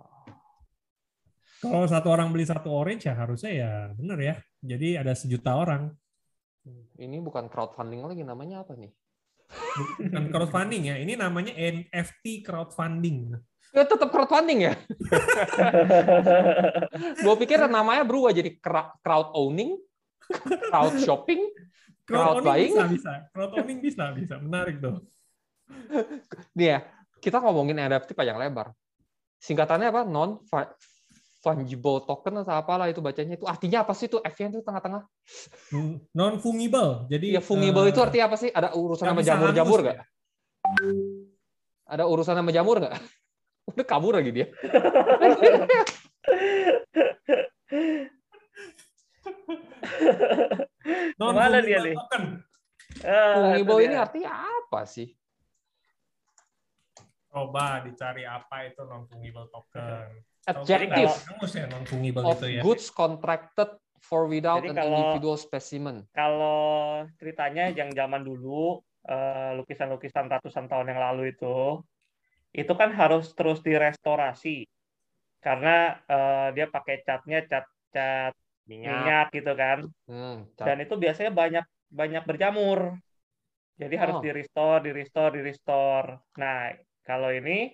Speaker 1: Kalau satu orang beli satu orange ya harusnya ya bener ya. Jadi ada sejuta orang.
Speaker 2: Ini bukan crowdfunding lagi namanya apa nih?
Speaker 1: Bukan crowdfunding ya. Ini namanya NFT crowdfunding.
Speaker 2: Ya tetap crowdfunding ya. Gue pikir namanya berubah jadi crowd owning, crowd shopping, crowd
Speaker 1: Crowd
Speaker 2: buying.
Speaker 1: bisa, bisa. Crowd owning bisa, bisa. Menarik tuh.
Speaker 2: Nih ya, kita ngomongin NFT panjang lebar. Singkatannya apa? Non fungible token atau apalah itu bacanya itu artinya apa sih itu F-nya itu tengah-tengah?
Speaker 1: Non fungible. Jadi
Speaker 2: Iya fungible
Speaker 1: eh,
Speaker 2: itu artinya apa sih? Ada urusan sama jamur-jamur nggak? Ada urusan sama jamur nggak? Udah kabur lagi dia.
Speaker 1: non Ke
Speaker 3: mana
Speaker 1: dia.
Speaker 3: Ah, itu
Speaker 2: ini
Speaker 3: dia.
Speaker 2: artinya apa sih?
Speaker 1: Coba dicari apa itu non fungible token.
Speaker 2: Adjective
Speaker 1: ya non fungible
Speaker 2: of
Speaker 1: itu ya.
Speaker 2: goods contracted for without
Speaker 3: Jadi
Speaker 2: an
Speaker 3: kalau-
Speaker 2: individual specimen.
Speaker 3: Kalau ceritanya yang zaman dulu eh, lukisan-lukisan ratusan tahun yang lalu itu itu kan harus terus direstorasi karena eh, dia pakai catnya cat cat
Speaker 2: Minyak.
Speaker 3: minyak gitu kan
Speaker 2: Hmm,
Speaker 3: dan itu biasanya banyak banyak berjamur jadi harus
Speaker 2: Oh.
Speaker 3: di restore di restore di restore nah kalau ini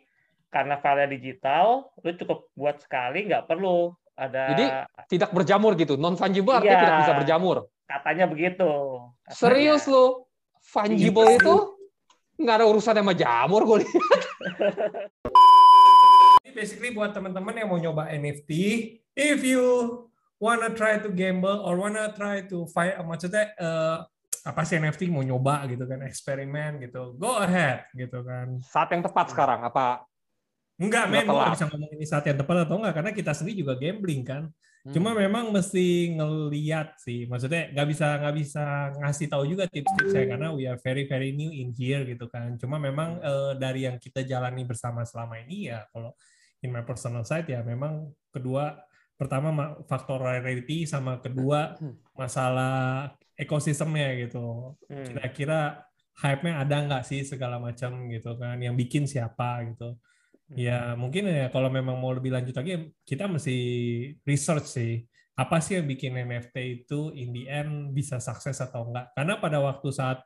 Speaker 3: karena file digital lu cukup buat sekali nggak perlu ada
Speaker 2: Jadi, tidak berjamur gitu. Non fungible artinya
Speaker 3: Iya.
Speaker 2: tidak bisa berjamur.
Speaker 3: katanya begitu Katanya.
Speaker 2: Serius lo? Fungible
Speaker 1: Iya,
Speaker 2: itu nggak ada urusan sama jamur gue lihat.
Speaker 1: Ini basically buat teman-teman yang mau nyoba NFT, if you wanna try to gamble or wanna try to find, maksudnya eh, apa sih NFT mau nyoba gitu kan, eksperimen gitu, go ahead gitu kan.
Speaker 2: Saat yang tepat sekarang apa?
Speaker 1: Enggak, men, gue bisa ngomong ini saat yang tepat atau enggak, karena kita sendiri juga gambling kan.
Speaker 2: Hmm.
Speaker 1: Cuma memang mesti ngeliat sih, maksudnya nggak bisa nggak bisa ngasih tahu juga tips-tipsnya karena we are very very new in here gitu kan. Cuma memang eh, dari yang kita jalani bersama selama ini ya kalau in my personal side ya memang kedua pertama ma- faktor rarity sama kedua masalah ekosistemnya gitu.
Speaker 3: Hmm.
Speaker 1: Kira-kira hype-nya ada nggak sih segala macam gitu kan? Yang bikin siapa gitu? Ya mungkin ya kalau memang mau lebih lanjut lagi kita mesti research sih apa sih yang bikin NFT itu in the end bisa sukses atau enggak karena pada waktu saat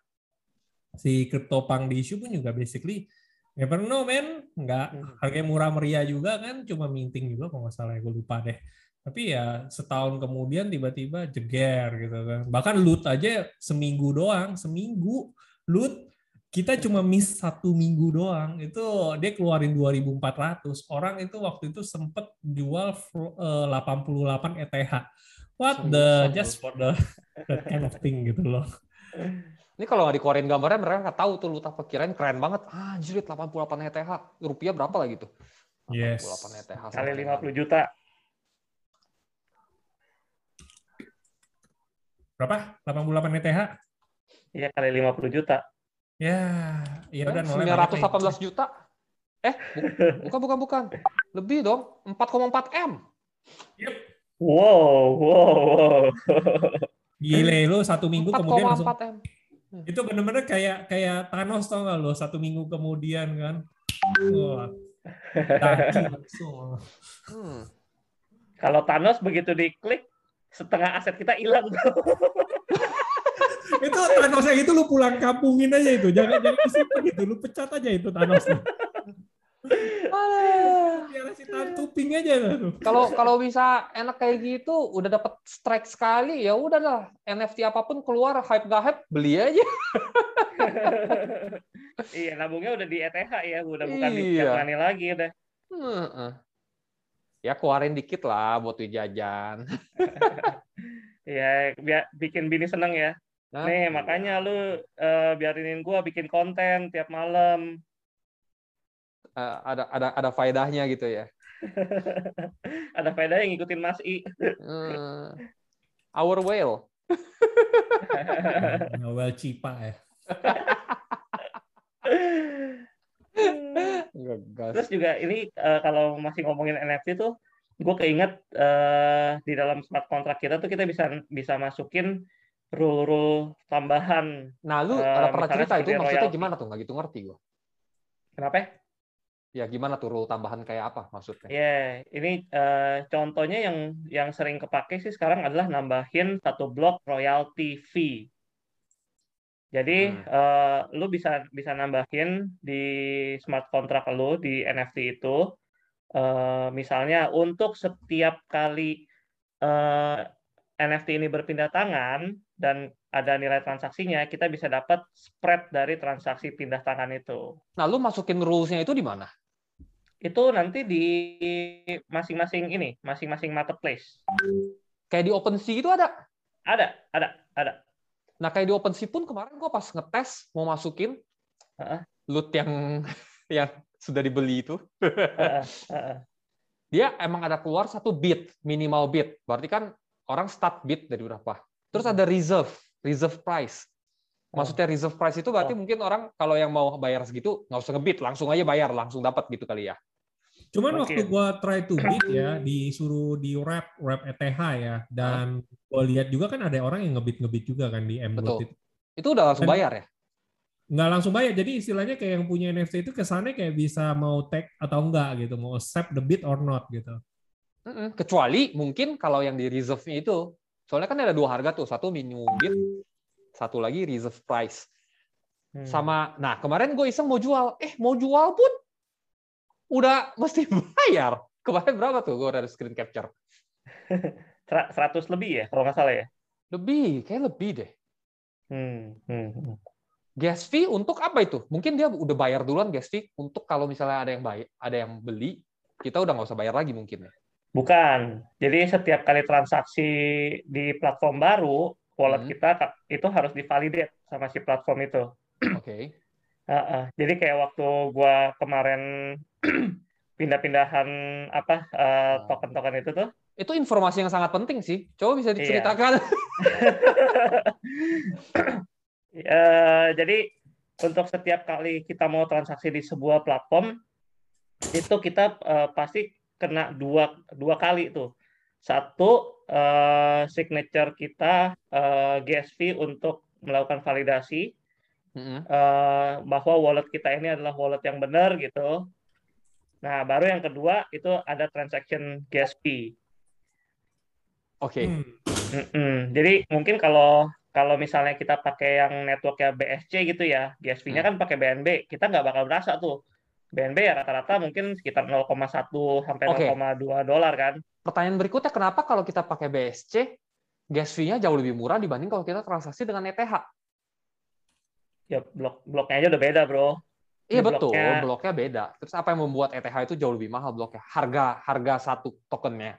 Speaker 1: si CryptoPunk di issue pun juga basically never know man nggak
Speaker 3: Hmm.
Speaker 1: harganya murah meriah juga kan cuma minting juga kalau nggak salah ya gue lupa deh tapi ya setahun kemudian tiba-tiba jeger gitu kan bahkan loot aja seminggu doang seminggu loot kita cuma miss satu minggu doang. Itu dia keluarin 2.400. Orang itu waktu itu sempet jual fl- eh, 88 ETH. What
Speaker 2: Seriusan
Speaker 1: the just for the that kind of thing gitu loh.
Speaker 2: Ini kalau nggak dikeluarin gambarnya mereka nggak tahu tuh lu apa kirain keren banget. Ah, anjir 88 ETH. Rupiah berapa lagi tuh?
Speaker 1: Yes.
Speaker 2: 88 ETH.
Speaker 3: Kali
Speaker 2: sama
Speaker 3: 50 juta.
Speaker 1: Berapa? 88 ETH?
Speaker 3: Iya, kali 50 juta.
Speaker 1: Ya, ya udah
Speaker 2: Eh,
Speaker 1: banyak nih.
Speaker 2: 918 juta. Eh, bu- bukan bukan bukan. Lebih dong, 4,4 M.
Speaker 3: Wow, wow, wow.
Speaker 1: Gile lu satu minggu kemudian langsung
Speaker 2: 4,4 M.
Speaker 1: itu bener-bener kayak kayak Thanos tau gak lo satu minggu kemudian kan wah langsung
Speaker 2: Hmm.
Speaker 3: Kalau Thanos begitu diklik, setengah aset kita hilang.
Speaker 1: itu Thanos yang itu lu pulang kampungin aja itu jangan jangan disimpan gitu lu pecat aja itu Thanos biar si tuping aja tuh
Speaker 2: Kalau kalau bisa enak kayak gitu, udah dapat strike sekali ya udah lah. NFT apa pun keluar hype gak hype beli aja.
Speaker 3: iya, nabungnya udah di ETH ya, udah bukan di
Speaker 2: Iya.
Speaker 3: money lagi udah.
Speaker 2: Heeh. Ya keluarin dikit lah buat jajan.
Speaker 3: Iya, biar bikin bini seneng ya.
Speaker 2: Nah,
Speaker 3: Nih, makanya lu eh, biarinin gua bikin konten tiap malam.
Speaker 2: eh, ada ada ada faedahnya gitu ya.
Speaker 3: Ada faedah yang ngikutin Mas I.
Speaker 2: Eh, our whale.
Speaker 1: Noel Cipa ya.
Speaker 3: Terus juga ini eh, kalau masih ngomongin NFT tuh, gue keinget eh, di dalam smart contract kita tuh kita bisa bisa masukin rule-rule tambahan.
Speaker 2: Nah, lu ada pernah cerita itu maksudnya
Speaker 3: royalty.
Speaker 2: gimana tuh? Nggak gitu ngerti gua.
Speaker 3: Kenapa?
Speaker 2: Ya gimana tuh rule tambahan kayak apa maksudnya?
Speaker 3: Ya, ini eh, contohnya yang yang sering kepake sih sekarang adalah nambahin satu blok royalty fee. Jadi
Speaker 2: Hmm.
Speaker 3: eh, lu bisa bisa nambahin di smart contract lu di NFT itu, eh, misalnya untuk setiap kali eh, NFT ini berpindah tangan dan ada nilai transaksinya, kita bisa dapat spread dari transaksi pindah tangan itu.
Speaker 2: Nah, lu masukin rules-nya itu di mana?
Speaker 3: Itu nanti di masing-masing ini, masing-masing marketplace.
Speaker 2: Kayak di OpenSea itu ada.
Speaker 3: Ada, ada, ada.
Speaker 2: Nah, kayak di OpenSea pun kemarin gua pas ngetes mau masukin
Speaker 3: Heeh.
Speaker 2: loot yang yang sudah dibeli itu,
Speaker 3: Heeh, heeh.
Speaker 2: dia emang ada keluar satu bit, minimal bit. Berarti kan orang start bit dari berapa. Terus ada reserve, reserve price. Maksudnya reserve price itu berarti
Speaker 3: Oh.
Speaker 2: mungkin orang kalau yang mau bayar segitu nggak usah ngebit, langsung aja bayar, langsung dapat gitu kali ya.
Speaker 1: Cuman
Speaker 3: Mungkin.
Speaker 1: waktu gua try to beat ya, disuruh di wrap wrap ETH ya, dan gua lihat juga kan ada orang yang ngebit ngebit juga kan di
Speaker 2: Betul.
Speaker 1: itu.
Speaker 2: Itu udah langsung
Speaker 1: Dan-
Speaker 2: bayar ya?
Speaker 1: Nggak langsung bayar, jadi istilahnya kayak yang punya NFT itu kesannya kayak bisa mau tag atau enggak gitu, mau accept the bid or not gitu.
Speaker 2: Kecuali mungkin kalau yang di reserve-nya itu, soalnya kan ada dua harga tuh, satu minimum bid, satu lagi reserve price.
Speaker 3: Hmm.
Speaker 2: Sama, nah kemarin gue iseng mau jual, eh mau jual pun udah mesti bayar. Kemarin berapa tuh gue udah screen capture?
Speaker 3: Sera- 100 lebih ya, kalau nggak salah ya.
Speaker 2: Lebih, kayak lebih deh.
Speaker 3: Hmm, hmm, hmm.
Speaker 2: Gas fee untuk apa itu? Mungkin dia udah bayar duluan gas fee untuk kalau misalnya ada yang bayar, ada yang beli, kita udah nggak usah bayar lagi mungkin ya.
Speaker 3: Bukan. Jadi setiap kali transaksi di platform baru, wallet
Speaker 2: Hmm.
Speaker 3: kita itu harus divalidate sama si platform itu.
Speaker 2: Oke.
Speaker 3: Heeh. Jadi kayak waktu gua kemarin pindah-pindahan apa eh,
Speaker 2: Ah.
Speaker 3: token-token itu tuh,
Speaker 2: Itu informasi yang sangat penting sih. Coba bisa
Speaker 3: Iya.
Speaker 2: diceritakan.
Speaker 3: Eh, jadi untuk setiap kali kita mau transaksi di sebuah platform itu kita eh, pasti kena dua dua kali tuh. Satu eh, signature kita eh, gas fee untuk melakukan validasi
Speaker 2: Mm-mm.
Speaker 3: eh, bahwa wallet kita ini adalah wallet yang benar gitu. Nah, baru yang kedua itu ada transaction gas
Speaker 2: Oke.
Speaker 1: Hmm.
Speaker 3: Mm-mm. Jadi mungkin kalau kalau misalnya kita pakai yang networknya BSC gitu ya, gas fee-nya kan pakai BNB, kita nggak bakal berasa tuh. BNB ya rata-rata mungkin sekitar 0,1 sampai
Speaker 2: Oke.
Speaker 3: 0,2 dolar kan.
Speaker 2: Pertanyaan berikutnya, kenapa kalau kita pakai BSC, gas fee-nya jauh lebih murah dibanding kalau kita transaksi dengan ETH?
Speaker 3: Ya blok bloknya aja udah beda, Bro.
Speaker 2: Iya betul,
Speaker 3: bloknya-
Speaker 2: bloknya beda. Terus apa yang membuat ETH itu jauh lebih mahal bloknya? Harga harga satu tokennya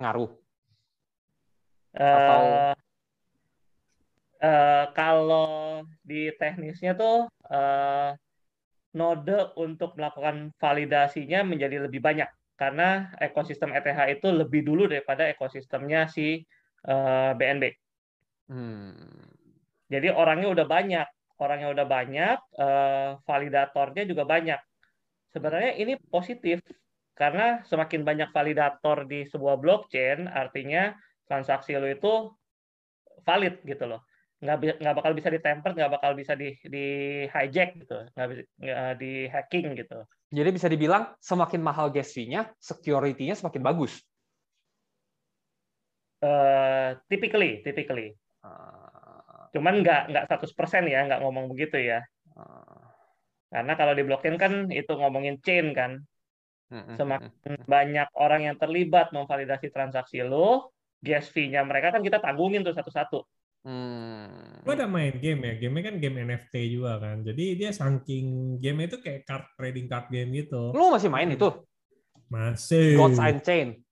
Speaker 2: ngaruh. Atau-
Speaker 3: Eh, eh, kalau di teknisnya tuh eh, node untuk melakukan validasinya menjadi lebih banyak karena ekosistem ETH itu lebih dulu daripada ekosistemnya si eh, BNB.
Speaker 2: Hmm.
Speaker 3: Jadi orangnya udah banyak, orangnya udah banyak, eh, validatornya juga banyak. Sebenarnya ini positif karena semakin banyak validator di sebuah blockchain, artinya transaksi lo itu valid gitu loh. Nggak, nggak bakal bisa ditemper, nggak bakal bisa di, di hijack gitu, nggak bisa nggak di hacking gitu.
Speaker 2: Jadi bisa dibilang semakin mahal gas fee-nya, security-nya semakin bagus.
Speaker 3: Eh, typically, typically.
Speaker 2: Ah,
Speaker 3: Cuman nggak nggak 100% ya, nggak ngomong begitu ya.
Speaker 2: ah.
Speaker 3: Karena kalau di blockchain kan itu ngomongin chain kan.
Speaker 2: Hmm, hmm,
Speaker 3: Semakin
Speaker 2: hmm.
Speaker 3: banyak orang yang terlibat memvalidasi transaksi lo, gas fee-nya mereka kan kita tanggungin tuh satu-satu.
Speaker 2: Hmm.
Speaker 1: Gue ada main game ya, game kan game NFT juga kan. Jadi dia saking game itu kayak card trading card game gitu.
Speaker 2: Lu masih main itu?
Speaker 1: Masih.
Speaker 2: Gods Unchained.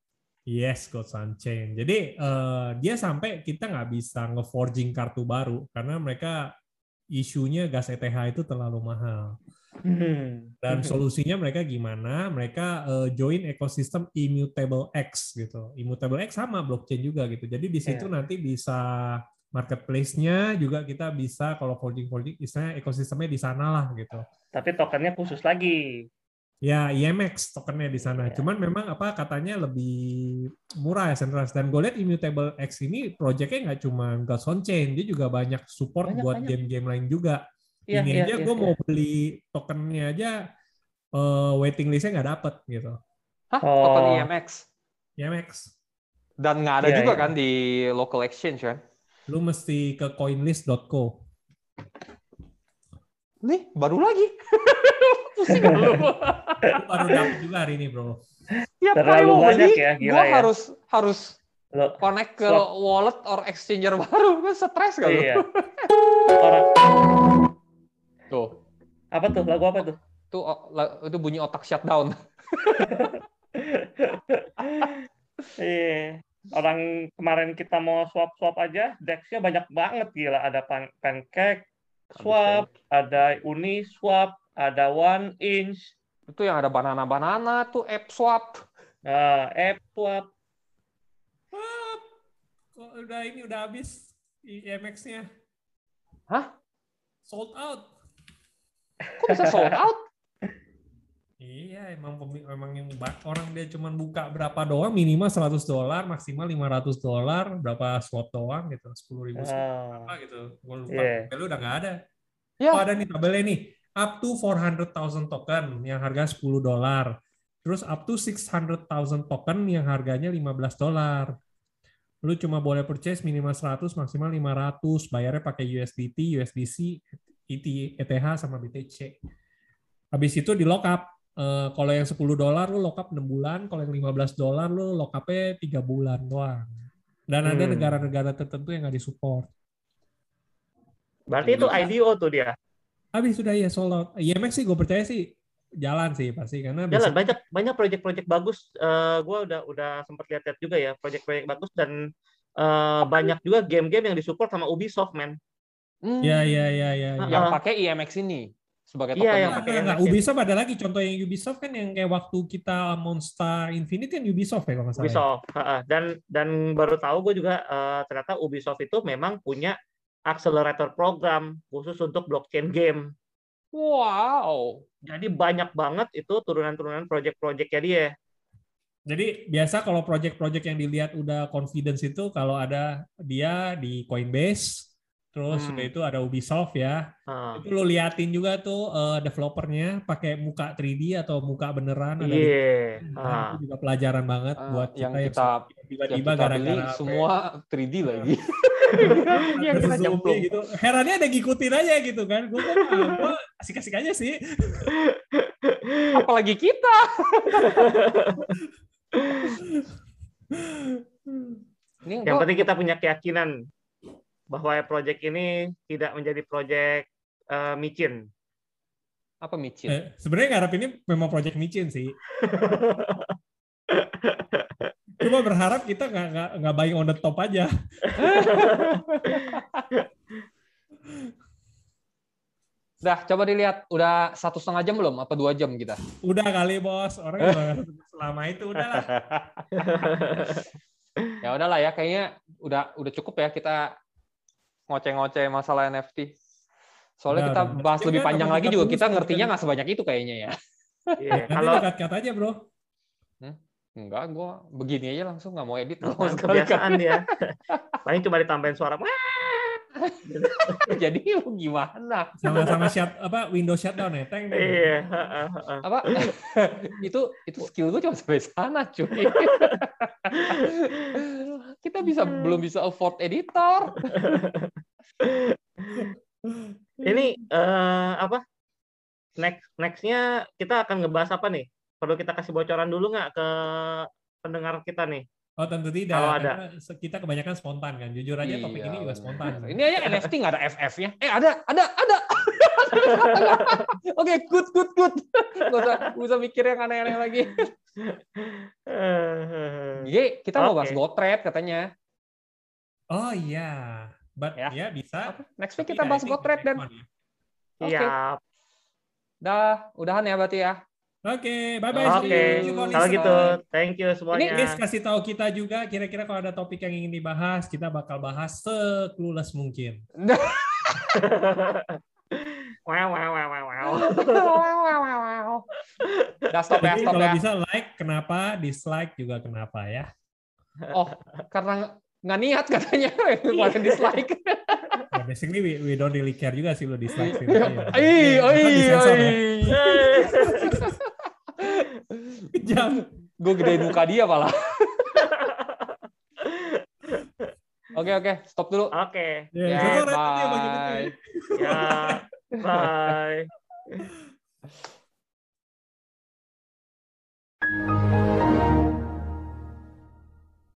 Speaker 1: Yes, Gods Unchained. Jadi eh, dia sampai kita nggak bisa nge-forging kartu baru karena mereka isunya gas ETH itu terlalu mahal.
Speaker 3: Hmm.
Speaker 1: Dan solusinya mereka gimana? Mereka eh, join ekosistem Immutable X gitu. Immutable X sama blockchain juga gitu. Jadi di situ
Speaker 3: Iya.
Speaker 1: nanti bisa marketplace-nya juga kita bisa kalau forging-forging istilahnya ekosistemnya di sana lah gitu.
Speaker 3: Tapi tokennya khusus lagi.
Speaker 1: Ya, IMX tokennya di sana.
Speaker 3: Iya.
Speaker 1: Cuman memang apa katanya lebih murah ya centralized. Dan gue lihat Immutable X ini projectnya nggak cuma Gods on Chain, dia juga banyak support
Speaker 3: Banyak,
Speaker 1: buat game-game lain juga.
Speaker 3: Iya,
Speaker 1: ini
Speaker 3: iya,
Speaker 1: aja
Speaker 3: iya,
Speaker 1: gue
Speaker 3: iya.
Speaker 1: mau beli tokennya aja eh, waiting listnya nggak dapet gitu.
Speaker 2: Hah?
Speaker 3: Oh.
Speaker 2: Token IMX.
Speaker 1: IMX.
Speaker 2: Dan nggak ada
Speaker 3: Iya,
Speaker 2: juga
Speaker 3: iya.
Speaker 2: kan di local exchange kan?
Speaker 1: Lu mesti ke coinlist.co.
Speaker 2: Nih, baru lagi. Pusing lu?
Speaker 1: Baru dapet juga hari ini, bro.
Speaker 2: Kali
Speaker 3: Terlalu
Speaker 2: mau
Speaker 3: banyak
Speaker 2: beli,
Speaker 3: ya, gila
Speaker 2: gua
Speaker 3: ya.
Speaker 2: harus harus
Speaker 3: Lo,
Speaker 2: connect ke
Speaker 3: Swap.
Speaker 2: wallet or exchanger baru. Gue stres gak lu?
Speaker 3: iya. Orang
Speaker 2: Tuh,
Speaker 3: apa tuh? Lagu apa tuh?
Speaker 2: tuh itu bunyi otak shutdown.
Speaker 3: Iya. Orang kemarin kita mau swap-swap aja, Dex-nya banyak banget gila. Ada pan pancake swap, ada uni swap, ada one inch,
Speaker 2: Itu yang ada banana-banana tuh app swap.
Speaker 3: nah, app swap.
Speaker 1: Kok udah ini udah habis IMX-nya.
Speaker 2: Hah?
Speaker 1: Sold out.
Speaker 2: Kok bisa sold out?
Speaker 1: Iya, emang emang yang orang dia cuman buka berapa doang, minimal 100 dolar, maksimal 500 dolar, berapa slot doang gitu, 10 ribu apa gitu. Gue lupa.
Speaker 3: Iya.
Speaker 1: Tabelnya udah nggak ada.
Speaker 2: Ya.
Speaker 1: Oh ada nih tabelnya nih. Up to 400,000 token yang harga 10 dolar. Terus up to 600,000 token yang harganya 15 dolar. Lu cuma boleh purchase minimal 100, maksimal 500. Bayarnya pakai USDT, USDC, ET, ETH, sama BTC. Habis itu di lock up. Eh, kalau yang 10 dolar lu lock up 6 bulan, kalau yang 15 dolar lu lock up-nya 3 bulan doang. Dan ada
Speaker 3: Hmm.
Speaker 1: negara-negara tertentu yang nggak disupport.
Speaker 3: berarti itu IDO tuh dia.
Speaker 1: Habis sudah ya sold out. IMX sih gue percaya sih jalan sih pasti karena
Speaker 3: Jalan
Speaker 1: bisa-
Speaker 3: banyak banyak proyek-proyek bagus. Eh gue udah udah sempat lihat-lihat juga ya proyek-proyek bagus dan eh, banyak juga game-game yang disupport sama Ubisoft man.
Speaker 2: Hmm.
Speaker 1: Ya ya ya ya. ya.
Speaker 2: Yang pakai IMX ini sebagai
Speaker 3: Iya,
Speaker 2: token.
Speaker 3: yang
Speaker 1: Nah,
Speaker 3: pakai
Speaker 1: nah, nah. Ubisoft ada lagi contoh yang Ubisoft kan yang kayak waktu kita Monster Infinite kan Ubisoft ya kalau nggak salah. ya?
Speaker 3: Ubisoft. Ha-ha. Dan dan baru tahu gue juga eh, ternyata Ubisoft itu memang punya accelerator program khusus untuk blockchain game.
Speaker 2: Wow.
Speaker 3: Jadi banyak banget itu turunan-turunan project-projectnya dia.
Speaker 1: Jadi biasa kalau project-project yang dilihat udah confidence itu kalau ada dia di Coinbase, terus
Speaker 2: Hmm.
Speaker 1: udah itu ada Ubisoft ya.
Speaker 3: Ha.
Speaker 1: Itu lo liatin juga tuh eh, developernya pakai muka 3D atau muka beneran
Speaker 3: Iya.
Speaker 1: Nah,
Speaker 3: Ha.
Speaker 1: itu juga pelajaran banget
Speaker 2: Ah,
Speaker 1: buat
Speaker 2: yang
Speaker 1: kita,
Speaker 2: kita-
Speaker 1: yang tiba-tiba gara-gara
Speaker 2: semua 3D lagi.
Speaker 1: yang
Speaker 2: kita
Speaker 1: kita
Speaker 2: nyemplung.
Speaker 1: gitu. Herannya ada ngikutin aja gitu kan. Gue gue asik-asik aja sih.
Speaker 2: Apalagi kita. Ini
Speaker 3: Yang
Speaker 2: gua-
Speaker 3: penting kita punya keyakinan bahwa project ini tidak menjadi project eh, micin.
Speaker 2: Apa micin?
Speaker 1: Eh, sebenarnya ngarep ini memang project micin sih. Cuma berharap kita nggak nggak nggak buying on the top aja.
Speaker 2: Dah, coba dilihat. Udah satu setengah jam belum? Apa dua jam kita?
Speaker 1: Udah kali bos, orang udah selama itu udahlah.
Speaker 2: Ya udahlah ya, kayaknya udah udah cukup ya kita ngoceh-ngoceh masalah NFT. Soalnya
Speaker 1: Udah,
Speaker 2: kita bahas
Speaker 1: Ya
Speaker 2: lebih
Speaker 1: kan,
Speaker 2: panjang lagi juga kita ngertinya nggak sebanyak itu kayaknya ya.
Speaker 3: Iya,
Speaker 1: Nanti
Speaker 3: kalau
Speaker 1: dekat-dekat aja bro.
Speaker 2: Enggak, gua begini aja langsung nggak mau edit.
Speaker 3: Nah,
Speaker 2: kan.
Speaker 3: kebiasaan dia. Paling cuma ditambahin suara.
Speaker 2: Jadi gimana?
Speaker 1: Sama-sama shut apa Windows shutdown ya, Teng.
Speaker 3: Iya.
Speaker 2: Apa? itu itu skill gue cuma sampai sana, cuy. Kita bisa belum bisa afford editor.
Speaker 3: Ini eh, apa? Next nextnya kita akan ngebahas apa nih? Perlu kita kasih bocoran dulu nggak ke pendengar kita nih?
Speaker 1: Oh tentu tidak.
Speaker 3: Kalau ada.
Speaker 1: karena kita kebanyakan spontan kan. Jujur aja topik
Speaker 2: Iya,
Speaker 1: ini juga
Speaker 2: benar.
Speaker 1: spontan.
Speaker 2: Ini aja NFT nggak ada FF-nya. Eh ada, ada, ada. Oke, good, good, good. Gak usah, gak usah mikir yang aneh-aneh lagi. Iya, kita mau bahas. Gotret katanya.
Speaker 1: Oh iya. But
Speaker 2: Ya.
Speaker 1: ya, bisa.
Speaker 2: Next week kita
Speaker 1: I
Speaker 2: bahas Gotret dan
Speaker 1: ya.
Speaker 2: Oke.
Speaker 3: Siap.
Speaker 2: dah, udahan ya berarti ya.
Speaker 1: Oke, bye bye.
Speaker 3: Oke. Kalau gitu, thank you semuanya.
Speaker 1: Please kasih tahu kita juga kira-kira kalau ada topik yang ingin dibahas, kita bakal bahas seclueless mungkin.
Speaker 3: wow, wow, wow, wow, wow.
Speaker 2: Dah stop ya,
Speaker 1: Jadi
Speaker 2: stop
Speaker 1: kalau
Speaker 2: ya.
Speaker 1: bisa like kenapa, dislike juga kenapa ya.
Speaker 2: Oh, karena nggak niat katanya kemarin dislike.
Speaker 1: Ya, basically we, we don't really care juga sih lo dislike sih.
Speaker 2: Ih,
Speaker 1: Iya,
Speaker 2: ih,
Speaker 1: disensor ya.
Speaker 2: ih.
Speaker 1: Kejam.
Speaker 2: Gue gedein muka dia malah. Oke oke, stop dulu.
Speaker 3: Oke.
Speaker 1: Nanti yang bagian itu
Speaker 3: ya. Bye.